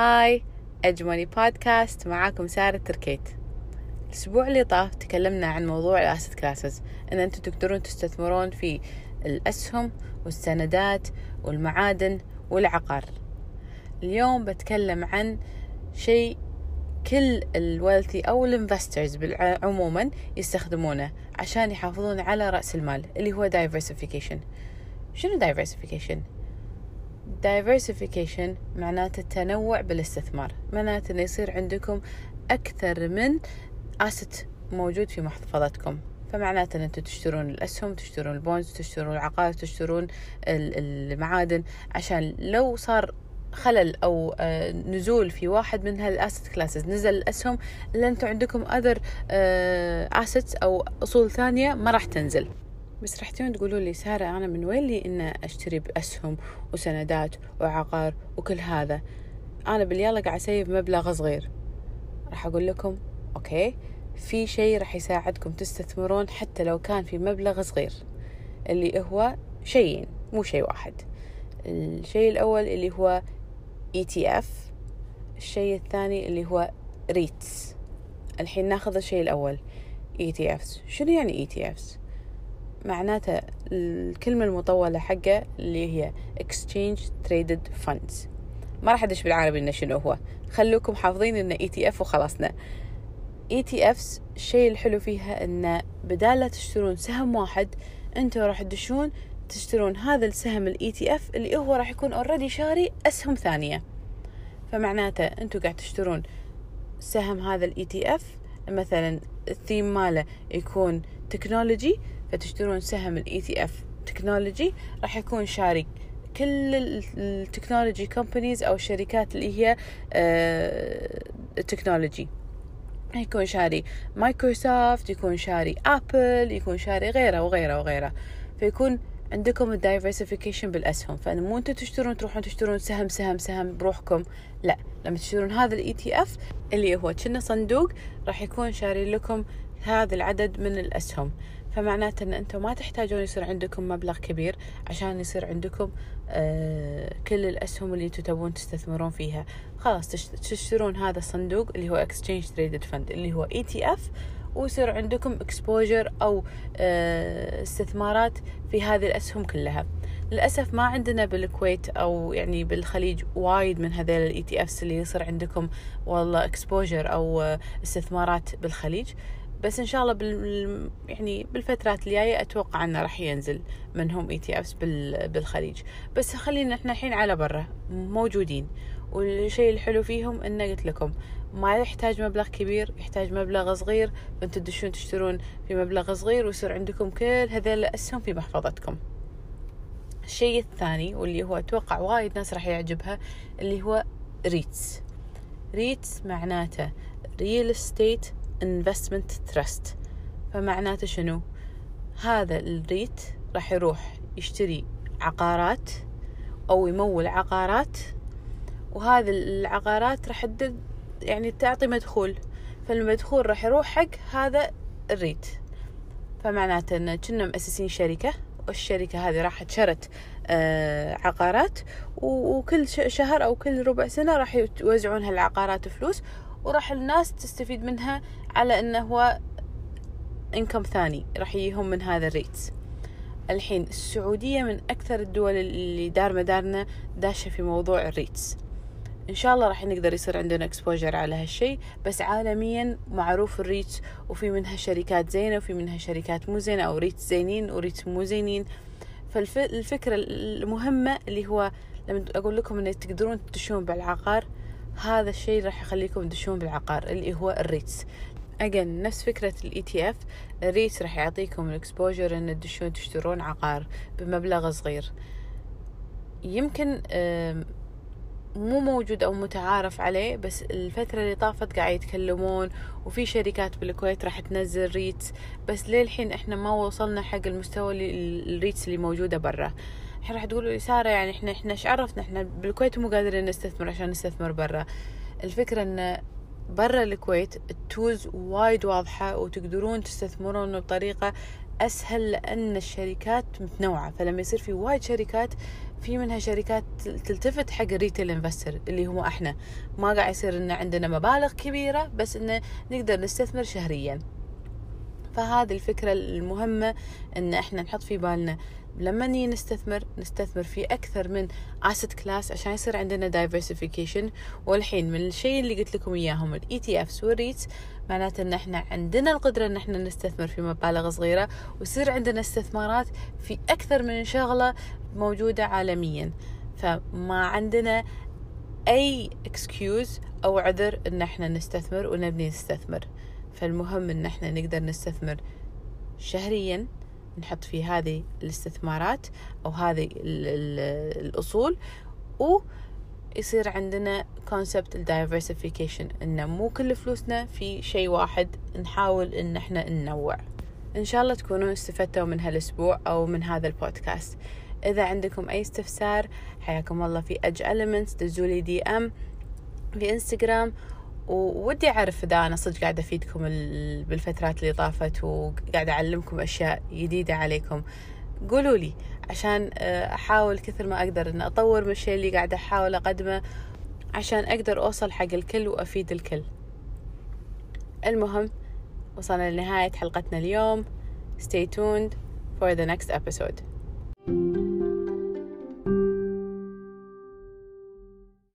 Hi أجمني بودكاست معاكم سارة تركيت. الأسبوع اللي طاف تكلمنا عن موضوع ال asset classes أن أنتم تقدرون تستثمرون في الأسهم والسندات والمعادن والعقار. اليوم بتكلم عن شيء كل ال wealthy أو ال investors عموما يستخدمونه عشان يحافظون على رأس المال اللي هو diversification. شنو diversification؟ Diversification معناته التنوع بالاستثمار. معناته إنه يصير عندكم أكثر من asset موجود في محفظتكم فمعناته إن أنتم تشترون الأسهم تشترون ال bonds تشترون العقار تشترون المعادن. عشان لو صار خلل أو نزول في واحد من هال asset classes نزل الأسهم إلا أنتم عندكم other assets أو أصول ثانية ما راح تنزل. بس راح تقولوا لي سارة أنا من وين لي إن أشتري بأسهم وسندات وعقار وكل هذا؟ أنا باليالله قاعد أ save مبلغ صغير. راح أقول لكم okay في شيء راح يساعدكم تستثمرون حتى لو كان في مبلغ صغير اللي هو شيئين مو شيء واحد. الشيء الأول اللي هو ETF الشيء الثاني اللي هو REITs. الحين ناخذ الشيء الأول ETFs شنو يعني ETFs معناته الكلمة المطولة حقه اللي هي Exchange Traded Funds. ما راح أدش بالعربي إنه شنو هو. خلوكم حافظين إنه ETF وخلصنا ETFs الشيء الحلو فيها إنه بدال لا تشترون سهم واحد أنتوا راح تدشون تشترون هذا السهم ال ETF اللي هو راح يكون already شاري أسهم ثانية. فمعناته أنتم قاعد تشترون سهم هذا ال ETF مثلا الثيم ماله يكون technology فتشترون سهم ال ETF technology راح يكون شاري كل ال technology companies أو الشركات اللي هي ال technology يكون شاري مايكروسوفت يكون شاري ابل يكون شاري غيره وغيره وغيره. فيكون عندكم ال diversification بالأسهم. فإن مو أنتم تشترون تروحون تشترون سهم سهم سهم بروحكم. لا لما تشترون هذا ال ETF اللي هو كنه صندوق راح يكون شاري لكم هذا العدد من الأسهم. فمعناته إن أنتم ما تحتاجون يصير عندكم مبلغ كبير عشان يصير عندكم آه كل الأسهم اللي تبون تستثمرون فيها. خلاص تشترون هذا الصندوق اللي هو Exchange Traded Fund اللي هو ETF ويصير عندكم exposure أو آه استثمارات في هذه الأسهم كلها. للأسف ما عندنا بالكويت أو يعني بالخليج وايد من هذيل ال ETFs اللي يصير عندكم والله exposure أو آه استثمارات بالخليج. بس إن شاء الله بال يعني بالفترات الجاية أتوقع إنه راح ينزل منهم ETFs بالخليج. بس خلينا إحنا الحين على برا موجودين. والشيء الحلو فيهم إنه قلت لكم ما يحتاج مبلغ كبير يحتاج مبلغ صغير. فانتوا تدشون تشترون في مبلغ صغير ويصير عندكم كل هذول الاسهم في محفظتكم. الشيء الثاني واللي هو أتوقع وايد ناس راح يعجبها اللي هو REITs. REITs معناته real estate investment trust فمعناته شنو؟ هذا ال REIT راح يروح يشتري عقارات أو يمول عقارات وهذه العقارات راح يعني تعطي مدخول. فالمدخول راح يروح حق هذا الريت. فمعناته إن كنا مؤسسين شركة والشركة هذه راحت شرت آه عقارات وكل شهر أو كل ربع سنة راح يوزعون هالعقارات فلوس وراح الناس تستفيد منها على إنه هو انكم ثاني راح يجيهم من هذا الريتس الحين السعودية من أكثر الدول اللي دار مدارنا داشة في موضوع ال REITs إن شاء الله راح نقدر يصير عندنا exposure على هالشيء بس عالميا معروف ال REITs وفي منها شركات زينة وفي منها شركات مو زينة أو REITs زينين و REITs مو زينين. فالفكرة المهمة اللي هو لما أقول لكم إن تقدرون تدشون بالعقار هذا الشيء راح يخليكم تدشون بالعقار اللي هو ال REITs. again نفس فكرة ال ETF ال REITs راح يعطيكم ال exposure إن تدشون تشترون عقار بمبلغ صغير. يمكن مو موجود أو متعارف عليه بس الفترة اللي طافت قاعد يتكلمون وفي شركات بالكويت راح تنزل REITs. بس للحين إحنا ما وصلنا حق المستوى ال REITs اللي موجودة برا. الحين راح تقولوا سارة يعني إحنا إحنا إيش عرفنا إحنا بالكويت مو قادرين نستثمر عشان نستثمر برا. الفكرة إن برا الكويت ال tools وايد واضحة وتقدرون تستثمرون بطريقة أسهل لأن الشركات متنوعة فلما يصير في وايد شركات في منها شركات تلتفت حق ال retail investor اللي هو إحنا. ما قاعد يصير إن عندنا مبالغ كبيرة بس انه نقدر نستثمر شهريا. فهذه الفكرة المهمة إن إحنا نحط في بالنا. لما نيجي نستثمر نستثمر في أكثر من asset class عشان يصير عندنا diversification. والحين من الشيء اللي قلت لكم إياهم ال ETFs وال REITs معناته إن إحنا عندنا القدرة إن إحنا نستثمر في مبالغ صغيرة ويصير عندنا استثمارات في أكثر من شغلة موجودة عالميا. فما عندنا أي excuse أو عذر إن إحنا نستثمر ونبني نستثمر. فالمهم إن إحنا نقدر نستثمر شهريا نحط في هذه الاستثمارات أو هذه الأصول ويصير عندنا concept ال diversification إن مو كل فلوسنا في شيء واحد نحاول إن إحنا ننوع. إن شاء الله تكونوا استفدتوا من هالأسبوع أو من هذا البودكاست. إذا عندكم أي استفسار حياكم الله في أج أليمنتس دزولي DM في إنستغرام وودي أعرف إذا أنا صدق قاعدة أفيدكم بالفترات اللي طافت وقاعدة أعلمكم أشياء جديدة عليكم. قولوا لي عشان آه، أحاول كثر ما أقدر أن أطور من الشيء اللي قاعدة أحاول أقدمه عشان أقدر أوصل حق الكل وأفيد الكل. المهم وصلنا لنهاية حلقتنا اليوم. Stay tuned for the next episode.